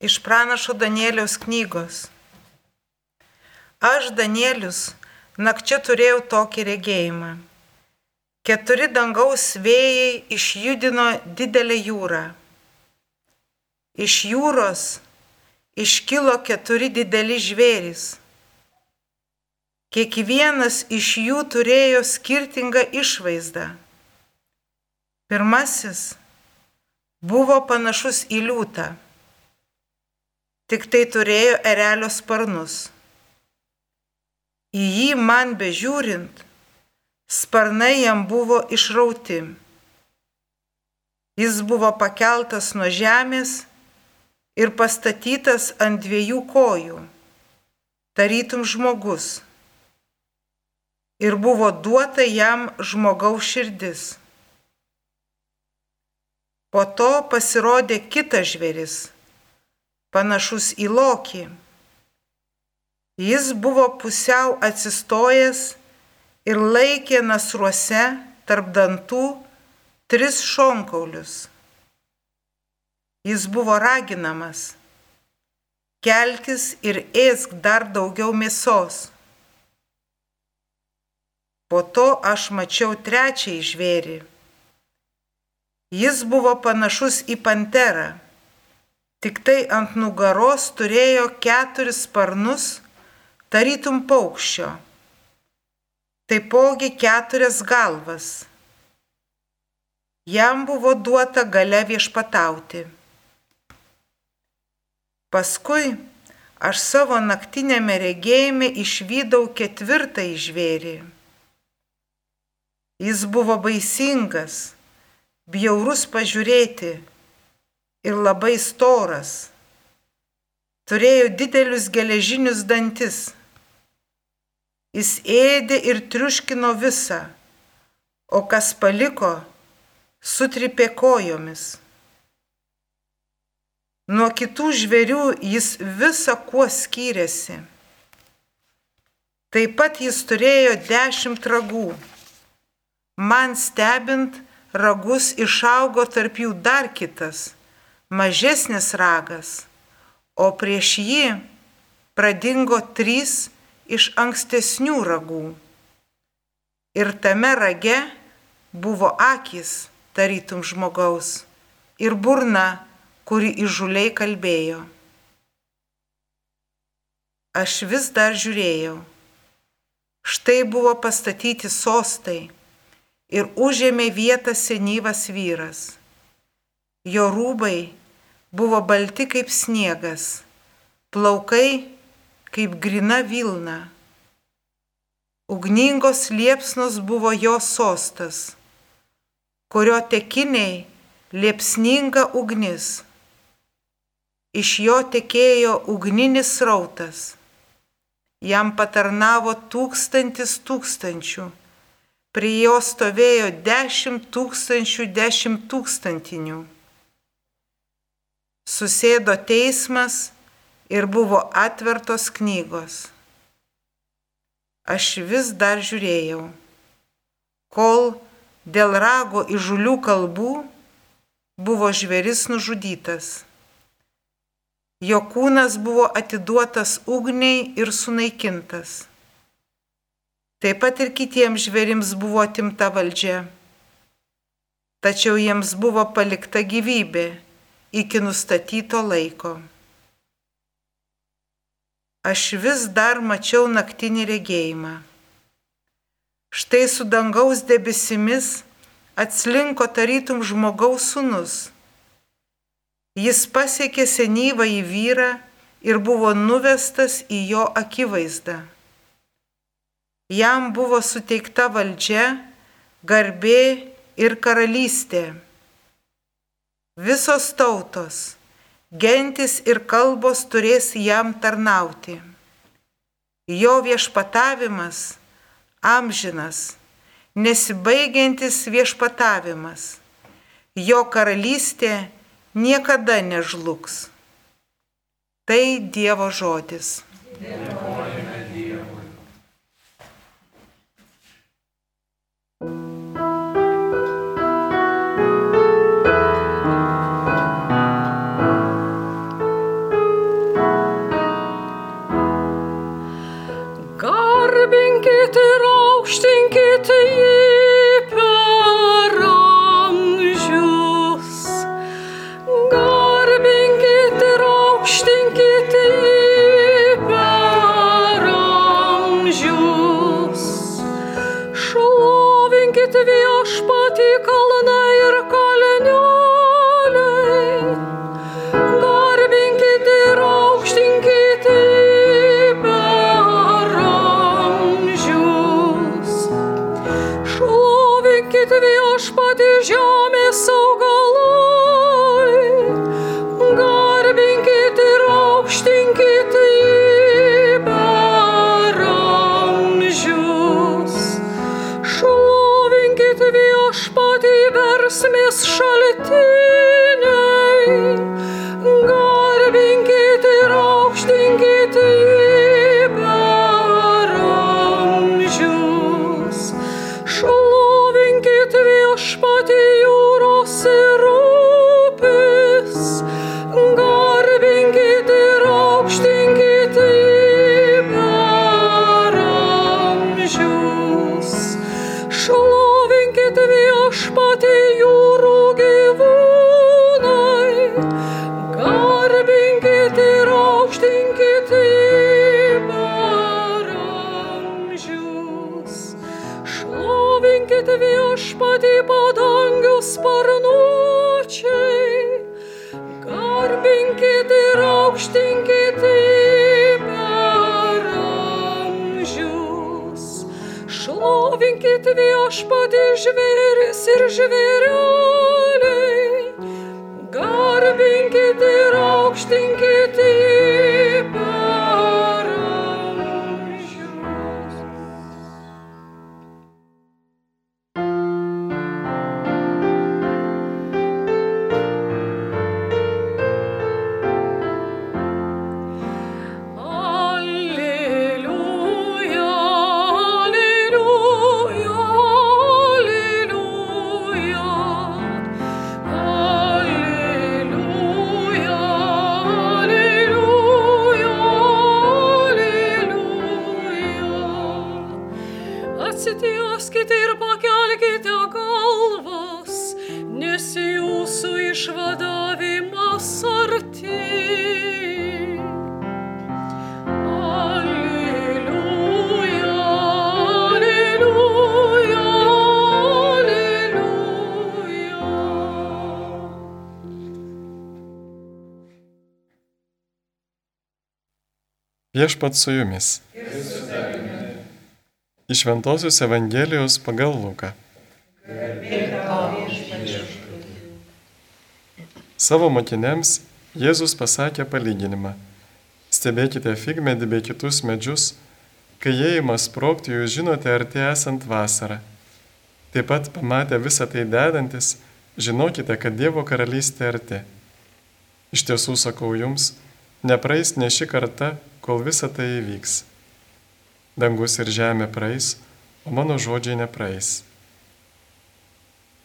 Iš pranašo Danieliaus knygos. Aš, Danielius, nakčia turėjau tokį regėjimą. Keturi dangaus vėjai išjudino didelę jūrą. Iš jūros iškilo keturi dideli žvėrys. Kiekvienas iš jų turėjo skirtingą išvaizdą. Pirmasis buvo panašus į liūtą tik tai turėjo erelio sparnus. Į jį man bežiūrint, sparnai jam buvo išrauti. Jis buvo pakeltas nuo žemės ir pastatytas ant dviejų kojų, tarytum žmogus. Ir buvo duota jam žmogaus širdis. Po to pasirodė kitas žvėris panašus į lokį. Jis buvo pusiau atsistojęs ir laikė nasruose tarp dantų tris šonkaulius. Jis buvo raginamas kelkis ir ėsk dar daugiau mėsos. Po to aš mačiau trečiąjį žvėrį. Jis buvo panašus į panterą tik tai ant nugaros turėjo keturis sparnus, tarytum paukščio, taipogi keturias galvas. Jam buvo duota gale viešpatauti. Paskui aš savo naktinėme regėjime išvydau ketvirtąjį žvėrį. Jis buvo baisingas, bjaurus pažiūrėti ir labai storas. Turėjo didelius geležinius dantis. Jis ėdė ir triuškino visą, o kas paliko, sutripė kojomis. Nuo kitų žvėrių jis visą kuo skyrėsi. Taip pat jis turėjo dešimt ragų. Man stebint, ragus išaugo tarp jų dar kitas mažesnis ragas, o prieš jį pradingo trys iš ankstesnių ragų. Ir tame rage buvo akis, tarytum žmogaus, ir burna, kuri įžuliai kalbėjo. Aš vis dar žiūrėjau. Štai buvo pastatyti sostai ir užėmė vietą senyvas vyras. Jo rūbai buvo balti kaip sniegas, plaukai kaip grina Vilna. Ugningos liepsnos buvo jo sostas, kurio tekiniai liepsninga ugnis. Iš jo tekėjo ugninis rautas. Jam patarnavo tūkstantis tūkstančių. Prie jo stovėjo dešimt tūkstančių dešimt tūkstantinių susėdo teismas ir buvo atvertos knygos. Aš vis dar žiūrėjau, kol dėl rago įžulių kalbų buvo žveris nužudytas. Jo kūnas buvo atiduotas ugniai ir sunaikintas. Taip pat ir kitiems žvėrims buvo atimta valdžia. Tačiau jiems buvo palikta gyvybė iki nustatyto laiko. Aš vis dar mačiau naktinį regėjimą. Štai su dangaus debesimis atslinko tarytum žmogaus sunus. Jis pasiekė senyvą į vyrą ir buvo nuvestas į jo akivaizdą. Jam buvo suteikta valdžia, garbė ir karalystė visos tautos, gentis ir kalbos turės jam tarnauti. Jo viešpatavimas amžinas, nesibaigiantis viešpatavimas. Jo karalystė niekada nežlugs. Tai Dievo žodis. Dėkojame. stinket i Atsitieskite ir pakelkite galvas, nes jūsų išvadavimas alleluja. Viešpat su jumis. Iš Ventosios Evangelijos pagal Luką. Savo mokiniams Jėzus pasakė palyginimą. Stebėkite figmedį bei kitus medžius, kai ima sprokti, jūs žinote, artėja esant vasarą. Taip pat pamatę visą tai dedantis, žinokite, kad Dievo karalystė arti. Iš tiesų sakau jums, nepraeis ne ši karta, kol visa tai įvyks. Dangus ir žemė praeis, o mano žodžiai nepraeis.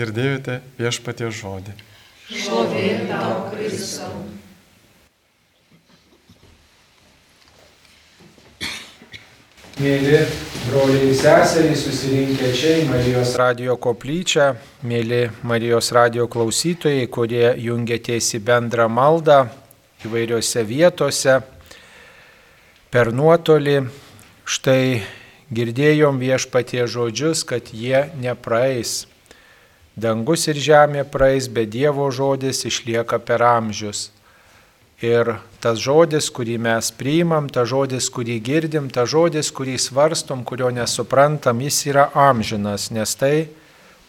Girdėjote viešpatie žodį. Mėly broliai ir seserys susirinkę čia į Marijos radio koplyčią, mėly Marijos radio klausytojai, kurie jungiatės į bendrą maldą įvairiose vietose per nuotolį. Štai girdėjom viešpatie žodžius, kad jie nepraeis. Dangus ir žemė praeis, bet Dievo žodis išlieka per amžius. Ir tas žodis, kurį mes priimam, tas žodis, kurį girdim, tas žodis, kurį svarstom, kurio nesuprantam, jis yra amžinas, nes tai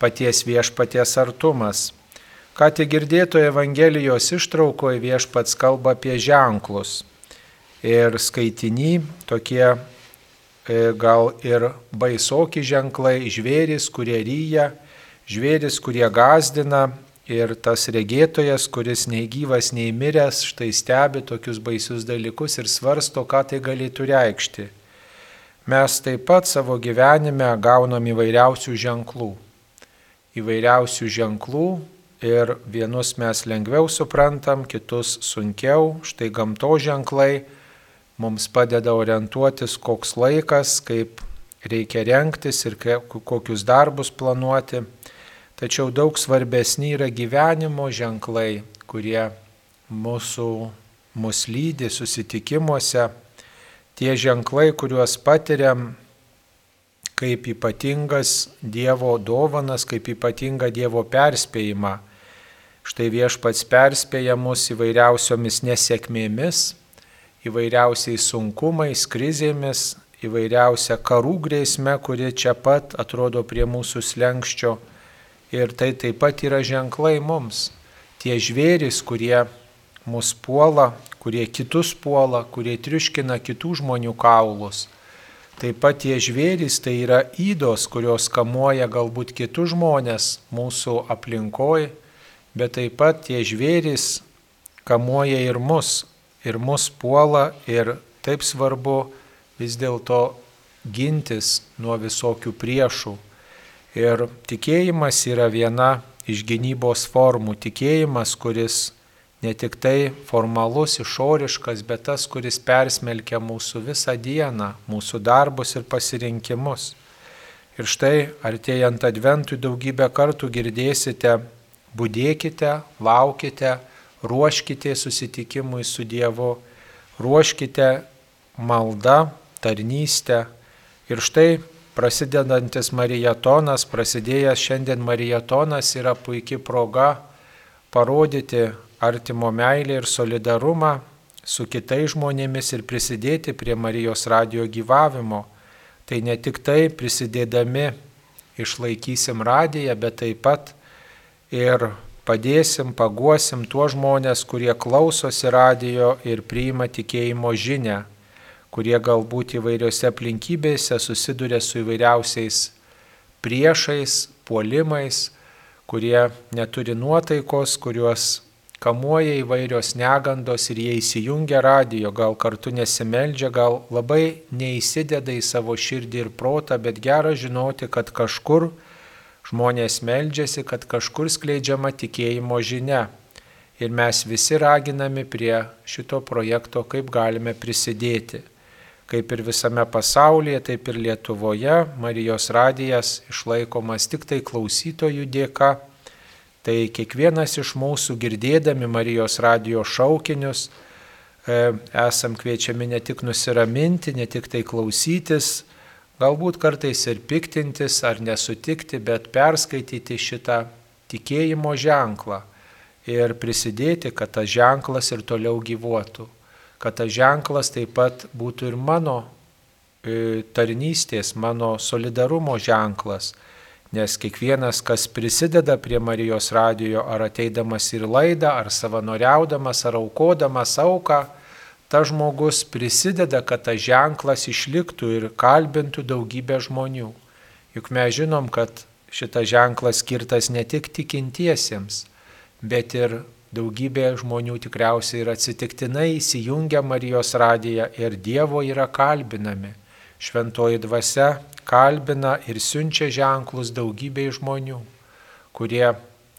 paties viešpaties artumas. Ką tik girdėtoje Evangelijos ištraukoje viešpats kalba apie ženklus. Ir skaitiny tokie gal ir baisoki ženklai, žvėris, kurie ryja, žvėris, kurie gazdina, Ir tas regėtojas, kuris nei gyvas, nei miręs, štai stebi tokius baisius dalykus ir svarsto, ką tai galėtų reikšti. Mes taip pat savo gyvenime gaunam įvairiausių ženklų. Įvairiausių ženklų ir vienus mes lengviau suprantam, kitus sunkiau. Štai gamto ženklai mums padeda orientuotis, koks laikas, kaip reikia renktis ir kokius darbus planuoti. Tačiau daug svarbesni yra gyvenimo ženklai, kurie mūsų mus lydi susitikimuose, tie ženklai, kuriuos patiriam kaip ypatingas Dievo dovanas, kaip ypatingą Dievo perspėjimą. Štai viešpats perspėja mus įvairiausiomis nesėkmėmis, įvairiausiais sunkumais, krizėmis, įvairiausia karų grėsme, kuri čia pat atrodo prie mūsų slengščio Ir tai taip pat yra ženklai mums. Tie žvėris, kurie mus puola, kurie kitus puola, kurie triuškina kitų žmonių kaulus. Taip pat tie žvėris tai yra įdos, kurios kamuoja galbūt kitus žmonės mūsų aplinkoje, bet taip pat tie žvėris kamuoja ir mus, ir mus puola, ir taip svarbu vis dėlto gintis nuo visokių priešų. Ir tikėjimas yra viena iš gynybos formų. Tikėjimas, kuris ne tik tai formalus, išoriškas, bet tas, kuris persmelkia mūsų visą dieną, mūsų darbus ir pasirinkimus. Ir štai artėjant adventui daugybę kartų girdėsite, būdėkite, laukite, ruoškite susitikimui su Dievu, ruoškite maldą, tarnystę. Ir štai prasidedantis marietonas, prasidėjęs šiandien marietonas yra puikia proga parodyti artimo meilę ir solidarumą su kitais žmonėmis ir prisidėti prie Marijos radio gyvavimo. Tai ne tik tai prisidėdami išlaikysim radiją, bet taip pat ir padėsim, paguosim tuos žmonės, kurie klausosi radijo ir priima tikėjimo žinę, kurie galbūt įvairiose aplinkybėse susiduria su įvairiausiais priešais, puolimais, kurie neturi nuotaikos, kuriuos kamuoja įvairios negandos ir jie įsijungia radijo, gal kartu nesimeldžia, gal labai neįsideda į savo širdį ir protą, bet gera žinoti, kad kažkur žmonės meldžiasi, kad kažkur skleidžiama tikėjimo žinia. Ir mes visi raginami prie šito projekto, kaip galime prisidėti. Kaip ir visame pasaulyje, taip ir Lietuvoje Marijos radijas išlaikomas tik tai klausytojų dėka Tai kiekvienas iš mūsų girdėdami Marijos radio šaukinius e, esam kviečiami ne tik nusiraminti, ne tik tai klausytis, galbūt kartais ir piktintis ar nesutikti, bet perskaityti šitą tikėjimo ženklą ir prisidėti, kad tas ženklas ir toliau gyvuotų, kad tas ženklas taip pat būtų ir mano e, tarnystės, mano solidarumo ženklas. Nes kiekvienas, kas prisideda prie Marijos radijo, ar ateidamas į laidą, ar savanoriaudamas, ar aukodamas auką, ta žmogus prisideda, kad tas ženklas išliktų ir kalbintų daugybę žmonių. Juk mes žinom, kad šitas ženklas skirtas ne tik tikintiesiems, bet ir daugybė žmonių tikriausiai ir atsitiktinai įsijungia Marijos radiją ir Dievo yra kalbinami. Šventoji dvasia kalbina ir siunčia ženklus daugybei žmonių, kurie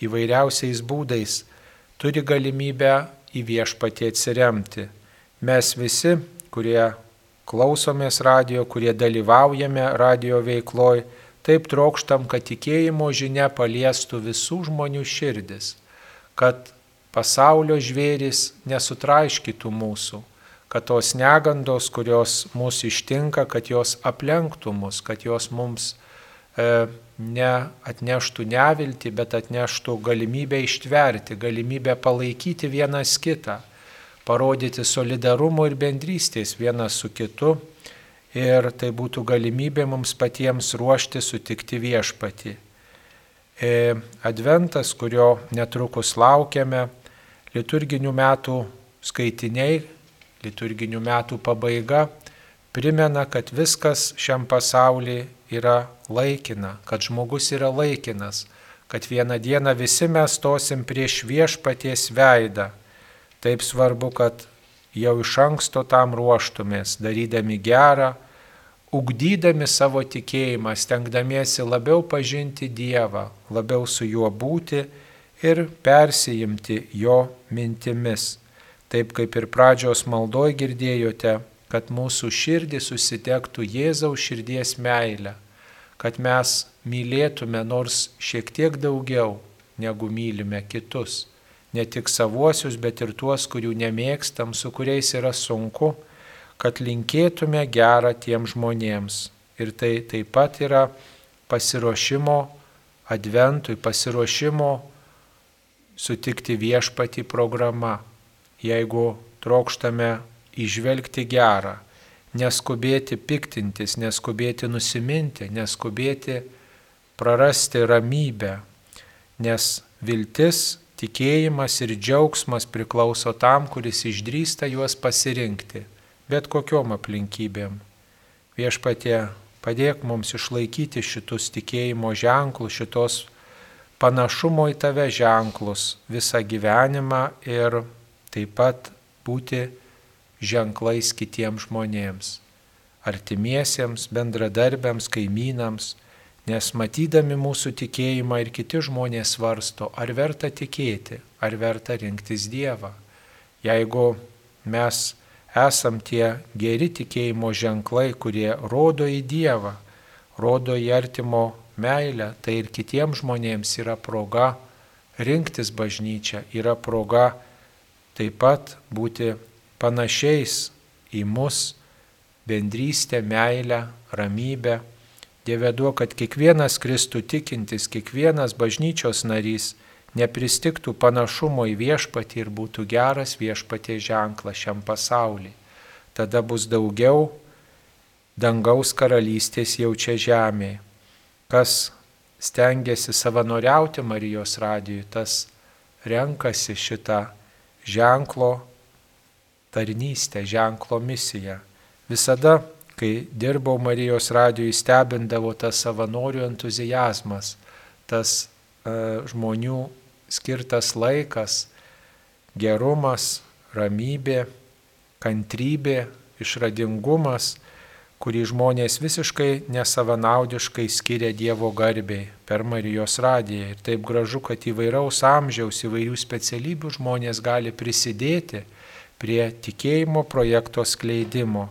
įvairiausiais būdais turi galimybę į viešpatį atsiremti. Mes visi, kurie klausomės radio, kurie dalyvaujame radio veikloj, taip trokštam, kad tikėjimo žinia paliestų visų žmonių širdis, kad pasaulio žvėris nesutraiškytų mūsų, kad tos negandos, kurios mūsų ištinka, kad jos aplenktų mus, kad jos mums e, neatneštų nevilti, bet atneštų galimybę ištverti, galimybę palaikyti vienas kitą, parodyti solidarumo ir bendrystės vienas su kitu. Ir tai būtų galimybė mums patiems ruošti sutikti viešpatį. E, adventas, kurio netrukus laukiame, liturginių metų skaitiniai, liturginių metų pabaiga primena, kad viskas šiam pasaulyje yra laikina, kad žmogus yra laikinas, kad vieną dieną visi mes stosim prieš viešpaties veidą. Taip svarbu, kad jau iš anksto tam ruoštumės, darydami gerą, ugdydami savo tikėjimą, stengdamiesi labiau pažinti Dievą, labiau su juo būti ir persijimti jo mintimis. Taip kaip ir pradžios maldoj girdėjote, kad mūsų širdį susitektų Jėzaus širdies meilę, kad mes mylėtume nors šiek tiek daugiau, negu mylime kitus, ne tik savuosius, bet ir tuos, kurių nemėgstam, su kuriais yra sunku, kad linkėtume gerą tiem žmonėms. Ir tai taip pat yra pasiruošimo adventui, pasiruošimo sutikti viešpati programa jeigu trokštame išvelgti gerą, neskubėti piktintis, neskubėti nusiminti, neskubėti prarasti ramybę, nes viltis, tikėjimas ir džiaugsmas priklauso tam, kuris išdrįsta juos pasirinkti, bet kokiom aplinkybėm. Viešpatie, padėk mums išlaikyti šitus tikėjimo ženklus, šitos panašumo į tave ženklus visą gyvenimą ir taip pat būti ženklais kitiems žmonėms, artimiesiems, bendradarbiams, kaimynams, nes matydami mūsų tikėjimą ir kiti žmonės svarsto, ar verta tikėti, ar verta rinktis Dievą. Jeigu mes esam tie geri tikėjimo ženklai, kurie rodo į Dievą, rodo į artimo meilę, tai ir kitiems žmonėms yra proga rinktis bažnyčią, yra proga taip pat būti panašiais į mus bendrystę, meilę, ramybę Dieve duok, kad kiekvienas Kristų tikintis, kiekvienas bažnyčios narys nepristiktų panašumo į viešpatį ir būtų geras viešpatie ženklas šiam pasauliu. Tada bus daugiau dangaus karalystės jau čia žemėje. Kas stengiasi savanoriauti Marijos radijui, tas renkasi šitą ženklo tarnystę, ženklo misiją. Visada kai dirbau Marijos radijui, stebindavo tas savanorių entuzijazmas, tas uh, žmonių skirtas laikas, gerumas, ramybė, kantrybė, išradingumas, kurį žmonės visiškai nesavanaudiškai skiria Dievo garbiai per Marijos radiją. Ir taip gražu, kad įvairaus amžiaus, įvairių specialybių žmonės gali prisidėti prie tikėjimo projekto skleidimo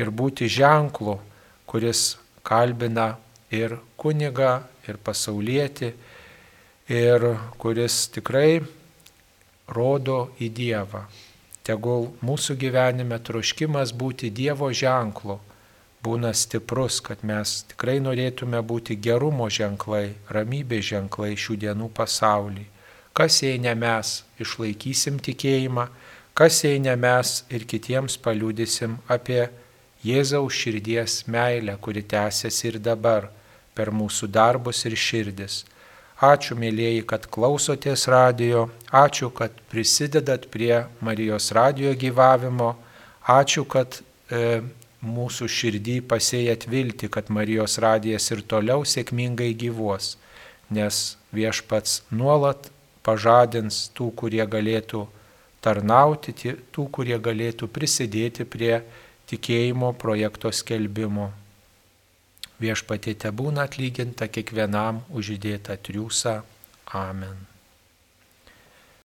ir būti ženklu, kuris kalbina ir kuniga, ir pasaulietį, ir kuris tikrai rodo į Dievą. Tegul mūsų gyvenime troškimas būti Dievo ženklu būna stiprus, kad mes tikrai norėtume būti gerumo ženklai, ramybės ženklai šių dienų pasaulį. Kas jei ne mes išlaikysim tikėjimą, kas jei ne mes ir kitiems paliūdysim apie Jėzaus širdies meilę, kuri tęsiasi ir dabar per mūsų darbus ir širdis. Ačiū, mėlyjeji, kad klausotės radio, ačiū, kad prisidedat prie Marijos radio gyvavimo, ačiū, kad e, mūsų širdį pasėjat vilti, kad Marijos radijas ir toliau sėkmingai gyvuos, nes viešpats nuolat pažadins tų, kurie galėtų tarnauti, tų, kurie galėtų prisidėti prie tikėjimo projekto skelbimo. Viešpatė te būna atlyginta kiekvienam uždėtą triūsą. Amen.